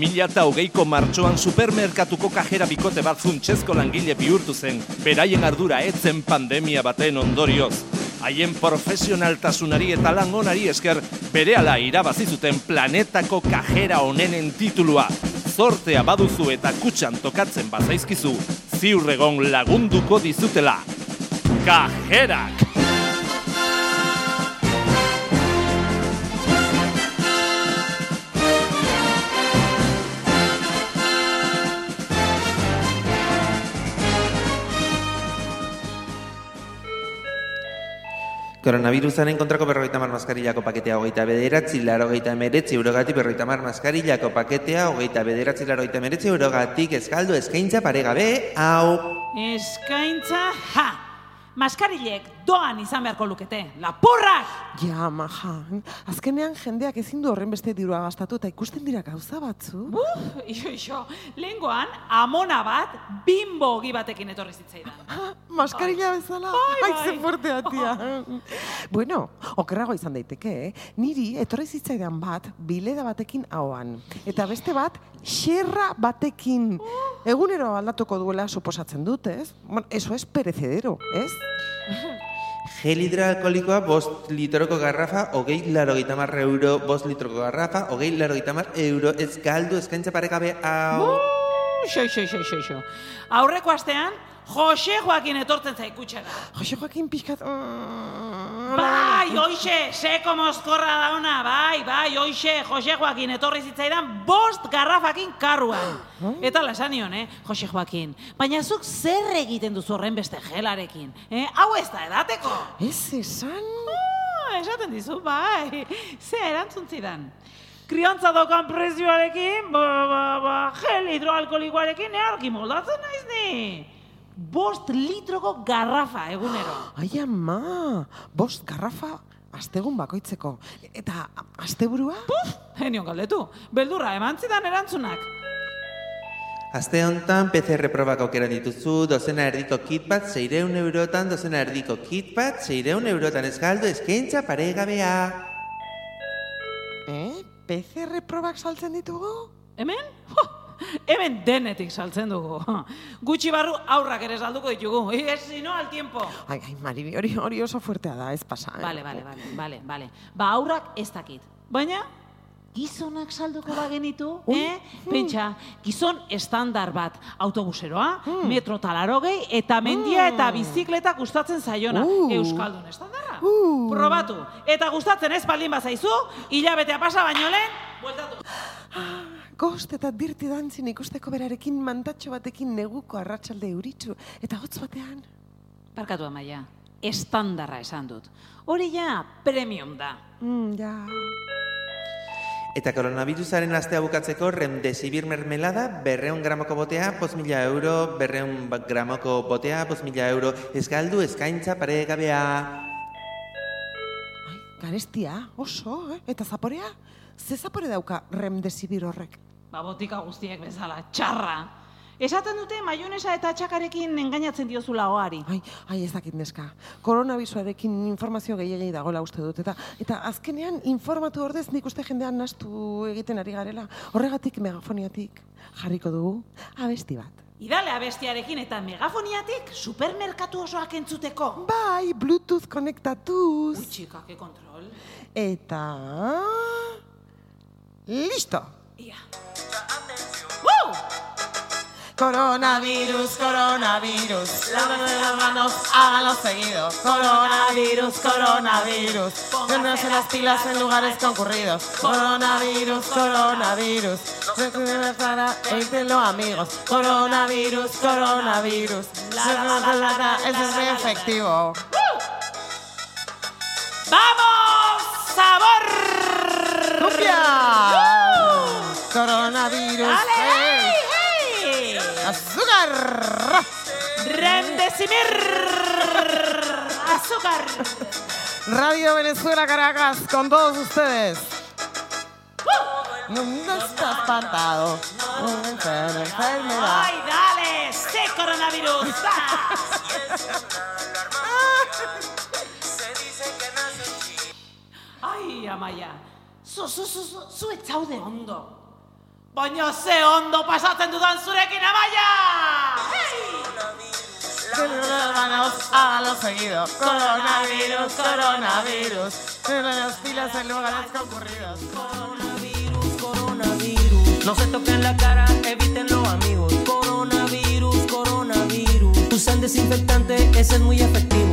2008ko martxoan supermerkatuko kajera bikote bat funtsezko langile bihurtu zen, beraien ardura etzen pandemia baten ondorioz. Haien profesionaltasunari eta langonari esker berehala irabazi zuten planetako kajera honenen titulua. Zortea baduzu eta kutxan tokatzen bazaizkizu, ziurregon lagunduko dizutela. Kajerak! Koronavirusaren kontrako berrogeita mar maskarillako paketea hogeita bederatzi, laro emeretzi eurogatik berrogeita mar maskarillako paketea hogeita bederatzi, laro emeretzi eurogatik eskaldu eskaintza paregabe, hau. Eskaintza, ha! Maskarilek doan izan beharko lukete, lapurrak! Ja, maja, azkenean jendeak ezin du horren beste dirua gastatu eta ikusten dira gauza batzu. Uf, iso, iso, lehengoan, amona bat, bimbo ogi batekin etorri zitzaidan. Ha, maskarilla bezala, Bai, ai, bai. ze fuertea, tia. bueno, okerrago izan daiteke, eh? niri etorri zitzaidan bat, bileda batekin ahoan. Eta beste bat, xerra batekin. Egunero aldatuko duela suposatzen dut, ez? Bueno, eso es perecedero, ez? Gel hidroalkoholikoa bost litroko garrafa, hogei laro mar euro, bost litroko garrafa, hogei laro mar euro, eskaldu eskaintza paregabe, hau. Xo, xo, xo, xo, xo. Aurreko astean, Jose Joakin etortzen zaikutxera. Jose Joaquin pixkat... mm, Bai, oixe, seko mozkorra dauna, bai, bai, oixe, Jose Joakin etorri zitzaidan bost garrafakin karruan. Eta lasan nion, eh, Jose Joakin. Baina zuk zer egiten duzu horren beste gelarekin? Eh? Hau ez da edateko. Ez esan... Ah, esaten dizu, bai. Ze erantzun zidan. Kriontza dokan prezioarekin, ba, ba, ba, gel hidroalkolikoarekin earki moldatzen naiz ni. Bost litroko garrafa egunero. Ai, ama, bost garrafa astegun bakoitzeko. Eta asteburua? Genion galdetu, beldurra eman zidan erantzunak. Aste honetan PCR probak aukera dituzu, dozena erdiko kit bat, seireun eurotan, dozena erdiko kit bat, seireun eurotan eskaldu eskaintza paregabea. Eh? PCR probak saltzen ditugu? Hemen? Jo, hemen denetik saltzen dugu. Gutxi barru aurrak ere salduko ditugu. Ez, sino al tiempo. Ai, ai, Maribi, hori, hori oso fuertea da, ez pasa. Eh? Bale, bale, bale, bale, bale. Ba, aurrak ez dakit. Baina, gizonak salduko bagenitu, eh? Pentsa, gizon estandar bat, autobuseroa, metro talarogei, eta mendia eta bizikleta gustatzen zaiona. Uh. Euskaldun estandarra. Uh. Probatu. Eta gustatzen ez baldin bazaizu, hilabetea pasa baino lehen, bueltatu. Gost eta dirti dantzin ikusteko berarekin mantatxo batekin neguko arratsalde euritzu. Eta hotz batean. Barkatu amaia, estandarra esan dut. Hori ja, premium da. Mm, ja. Eta koronavirusaren astea bukatzeko remdesivir mermelada, berreun gramoko botea, pos mila euro, berreun gramoko botea, pos mila euro, eskaldu eskaintza paregabea. Ai, garestia, oso, eh? Eta zaporea? Ze zapore dauka remdesibir horrek? Ba, botika guztiek bezala, txarra. Esaten dute maionesa eta txakarekin engainatzen diozula oari. Ai, ai ez dakit neska. Koronabiruarekin informazio gehiagei dagoela uste dut. Eta, eta azkenean informatu ordez nik uste jendean nastu egiten ari garela. Horregatik megafoniatik jarriko dugu abesti bat. Idale abestiarekin eta megafoniatik supermerkatu osoak entzuteko. Bai, Bluetooth konektatuz. Utxika, ke kontrol. Eta... Listo! Ia. Coronavirus, coronavirus. Lávense las manos, háganlo seguido. Coronavirus, coronavirus. Pónganse las pilas en lugares concurridos. Coronavirus, coronavirus. Evítelo amigos. Coronavirus, coronavirus. La, la, eso es muy efectivo. ¡Vamos! ¡Sabor! ¡Cumbia! Coronavirus azúcar. Rendecimir. Azúcar. Radio Venezuela Caracas, con todos ustedes. No está espantado. ¡Ay, dale! ¡Sí, coronavirus! ¡Ay, Amaya! Su, su, su, su, su de hondo. Baina ze ondo pasatzen dudan zurekin amaia! Manos, hágalo seguido. Coronavirus, coronavirus. Las pilas en lugares concurridos. Coronavirus, coronavirus. No se toquen la cara, evítenlo amigos. Coronavirus, coronavirus. Usan desinfectante, ese es muy efectivo.